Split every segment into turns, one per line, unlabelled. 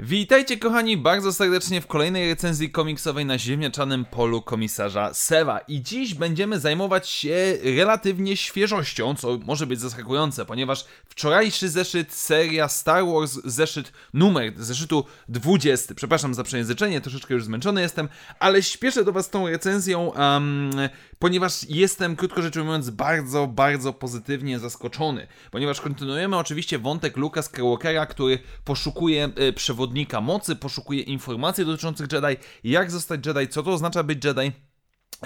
Witajcie kochani bardzo serdecznie w kolejnej recenzji komiksowej na ziemniaczanym polu komisarza Sewa. I dziś będziemy zajmować się relatywnie świeżością, co może być zaskakujące, ponieważ wczorajszy zeszyt seria Star Wars, zeszyt numer zeszytu 20, przepraszam za przejęzyczenie, troszeczkę już zmęczony jestem, ale śpieszę do was tą recenzją, um, ponieważ jestem, krótko rzecz ujmując, bardzo, bardzo pozytywnie zaskoczony, ponieważ kontynuujemy oczywiście wątek Luka Skywalkera, który poszukuje y, przewodnika mocy, poszukuje informacji dotyczących Jedi, jak zostać Jedi, co to oznacza być Jedi.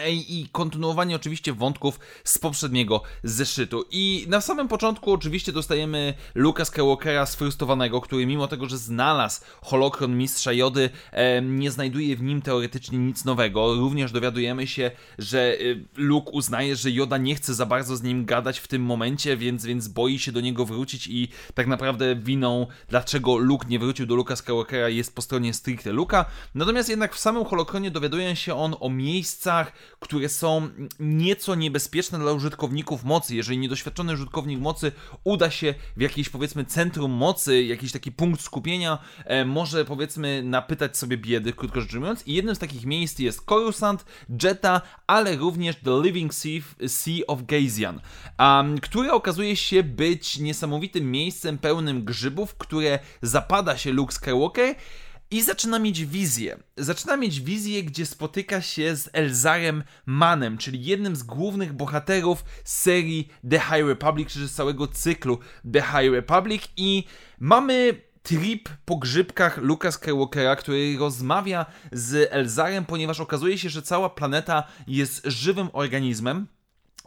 I kontynuowanie oczywiście wątków z poprzedniego zeszytu. I na samym początku oczywiście dostajemy Luka Skywalkera sfrustrowanego, który mimo tego, że znalazł holokron mistrza Jody, e, nie znajduje w nim teoretycznie nic nowego. Również dowiadujemy się, że e, Luke uznaje, że Joda nie chce za bardzo z nim gadać w tym momencie, więc, więc boi się do niego wrócić i tak naprawdę winą, dlaczego Luke nie wrócił do Luka Skywalkera jest po stronie stricte Luka. Natomiast jednak w samym holokronie dowiaduje się on o miejscach, które są nieco niebezpieczne dla użytkowników mocy. Jeżeli niedoświadczony użytkownik mocy uda się w jakieś powiedzmy centrum mocy, jakiś taki punkt skupienia, e, może powiedzmy napytać sobie biedy, krótko rzecz ujmując. I jednym z takich miejsc jest Coruscant, Jetta, ale również The Living Sea, sea of Gazian, um, które okazuje się być niesamowitym miejscem pełnym grzybów, które zapada się Luke Skywalker i zaczyna mieć wizję. Zaczyna mieć wizję, gdzie spotyka się z Elzarem Manem, czyli jednym z głównych bohaterów serii The High Republic, czy z całego cyklu The High Republic i mamy trip po grzybkach Luka Skywalkera, który rozmawia z Elzarem, ponieważ okazuje się, że cała planeta jest żywym organizmem,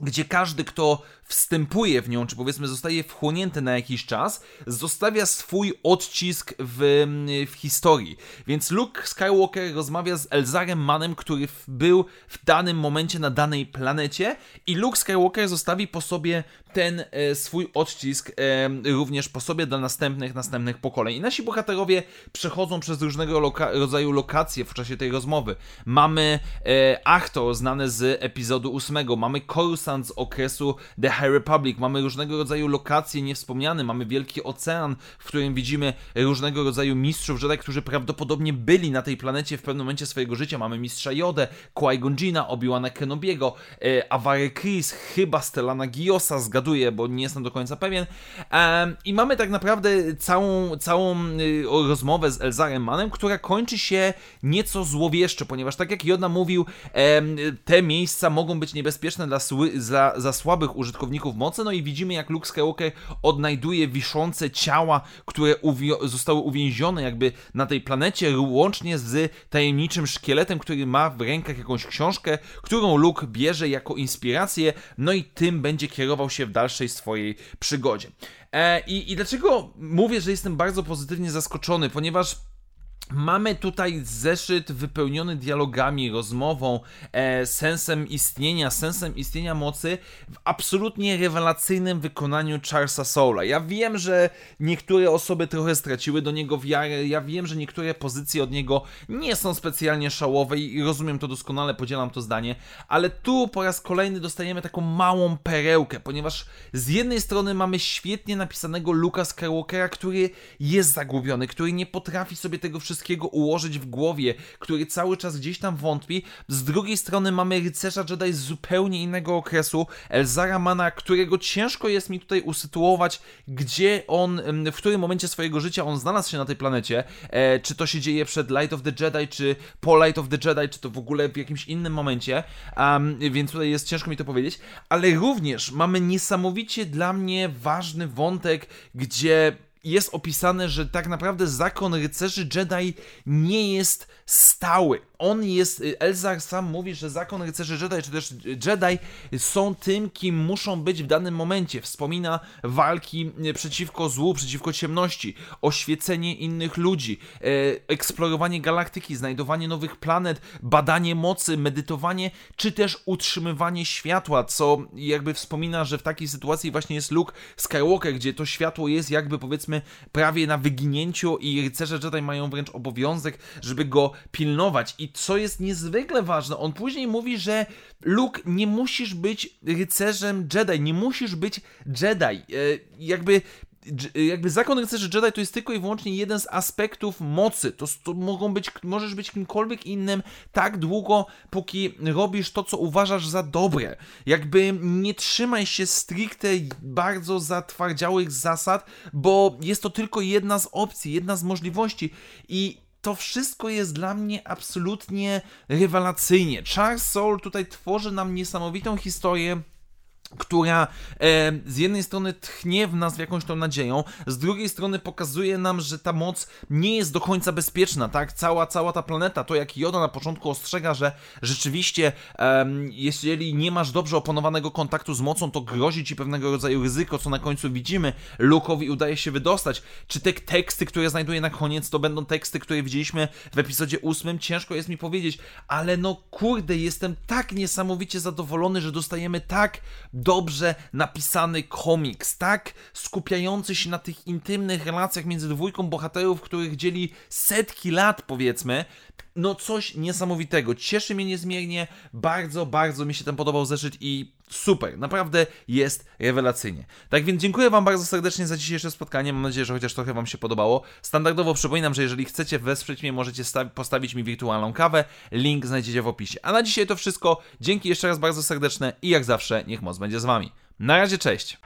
gdzie każdy, kto wstępuje w nią, czy powiedzmy zostaje wchłonięty na jakiś czas, zostawia swój odcisk w, w historii. Więc Luke Skywalker rozmawia z Elzarem Manem, który był w danym momencie na danej planecie i Luke Skywalker zostawi po sobie ten e, swój odcisk e, również po sobie dla następnych, następnych pokoleń. I nasi bohaterowie przechodzą przez różnego loka rodzaju lokacje w czasie tej rozmowy. Mamy e, Achtor, znany z epizodu 8, mamy Coruscant z okresu The High Republic, mamy różnego rodzaju lokacje niewspomniane, mamy Wielki Ocean, w którym widzimy różnego rodzaju mistrzów Jedi, którzy prawdopodobnie byli na tej planecie w pewnym momencie swojego życia. Mamy mistrza Jodę, Qui-Gon Obi-Wana Kenobiego, e, Chris, chyba Stellana Giosa, zgaduję, bo nie jestem do końca pewien. E, I mamy tak naprawdę całą, całą y, rozmowę z Elzarem Manem, która kończy się nieco złowieszczo, ponieważ tak jak Joda mówił, e, te miejsca mogą być niebezpieczne dla, dla, za słabych użytkowników mocy, no i widzimy jak Luke Skywalker odnajduje wiszące ciała, które uwi- zostały uwięzione jakby na tej planecie, łącznie z tajemniczym szkieletem, który ma w rękach jakąś książkę, którą Luke bierze jako inspirację, no i tym będzie kierował się w dalszej swojej przygodzie. E, i, I dlaczego mówię, że jestem bardzo pozytywnie zaskoczony? Ponieważ Mamy tutaj zeszyt wypełniony dialogami, rozmową, e, sensem istnienia, sensem istnienia mocy w absolutnie rewelacyjnym wykonaniu Charlesa Soula. Ja wiem, że niektóre osoby trochę straciły do niego wiarę, ja wiem, że niektóre pozycje od niego nie są specjalnie szałowe i rozumiem to doskonale, podzielam to zdanie, ale tu po raz kolejny dostajemy taką małą perełkę, ponieważ z jednej strony mamy świetnie napisanego Luka Skywalkera, który jest zagubiony, który nie potrafi sobie tego wszystkiego wszystkiego ułożyć w głowie, który cały czas gdzieś tam wątpi. Z drugiej strony mamy rycerza Jedi z zupełnie innego okresu, Elzara Mana, którego ciężko jest mi tutaj usytuować, gdzie on, w którym momencie swojego życia on znalazł się na tej planecie. E, czy to się dzieje przed Light of the Jedi, czy po Light of the Jedi, czy to w ogóle w jakimś innym momencie. Um, więc tutaj jest ciężko mi to powiedzieć. Ale również mamy niesamowicie dla mnie ważny wątek, gdzie jest opisane, że tak naprawdę zakon rycerzy Jedi nie jest stały on jest, y, Elzar sam mówi, że zakon rycerzy Jedi, czy też Jedi są tym, kim muszą być w danym momencie. Wspomina walki y, przeciwko złu, przeciwko ciemności, oświecenie innych ludzi, e, eksplorowanie galaktyki, znajdowanie nowych planet, badanie mocy, medytowanie, czy też utrzymywanie światła, co jakby wspomina, że w takiej sytuacji właśnie jest Luke Skywalker, gdzie to światło jest jakby powiedzmy prawie na wyginięciu i rycerze Jedi mają wręcz obowiązek, żeby go pilnować i co jest niezwykle ważne, on później mówi, że Luke, nie musisz być rycerzem Jedi, nie musisz być Jedi. E, jakby jakby zakon rycerzy Jedi to jest tylko i wyłącznie jeden z aspektów mocy. To, to, mogą być, możesz być kimkolwiek innym tak długo, póki robisz to, co uważasz za dobre. Jakby nie trzymaj się stricte bardzo zatwardziałych zasad, bo jest to tylko jedna z opcji, jedna z możliwości i to wszystko jest dla mnie absolutnie rewelacyjnie. Charles Soul tutaj tworzy nam niesamowitą historię która e, z jednej strony tchnie w nas jakąś tą nadzieją, z drugiej strony pokazuje nam, że ta moc nie jest do końca bezpieczna, tak? Cała, cała ta planeta, to jak Joda na początku ostrzega, że rzeczywiście e, jeżeli nie masz dobrze opanowanego kontaktu z mocą, to grozi ci pewnego rodzaju ryzyko, co na końcu widzimy. Luke'owi udaje się wydostać. Czy te teksty, które znajduję na koniec, to będą teksty, które widzieliśmy w epizodzie ósmym? Ciężko jest mi powiedzieć, ale no kurde, jestem tak niesamowicie zadowolony, że dostajemy tak dobrze napisany komiks, tak skupiający się na tych intymnych relacjach między dwójką bohaterów, których dzieli setki lat, powiedzmy. No coś niesamowitego. Cieszy mnie niezmiernie. Bardzo, bardzo mi się ten podobał zeszyt i super. Naprawdę jest rewelacyjnie. Tak więc dziękuję Wam bardzo serdecznie za dzisiejsze spotkanie. Mam nadzieję, że chociaż trochę Wam się podobało. Standardowo przypominam, że jeżeli chcecie wesprzeć mnie, możecie postawić mi wirtualną kawę. Link znajdziecie w opisie. A na dzisiaj to wszystko. Dzięki jeszcze raz bardzo serdeczne i jak zawsze niech moc będzie z Wami. Na razie, cześć!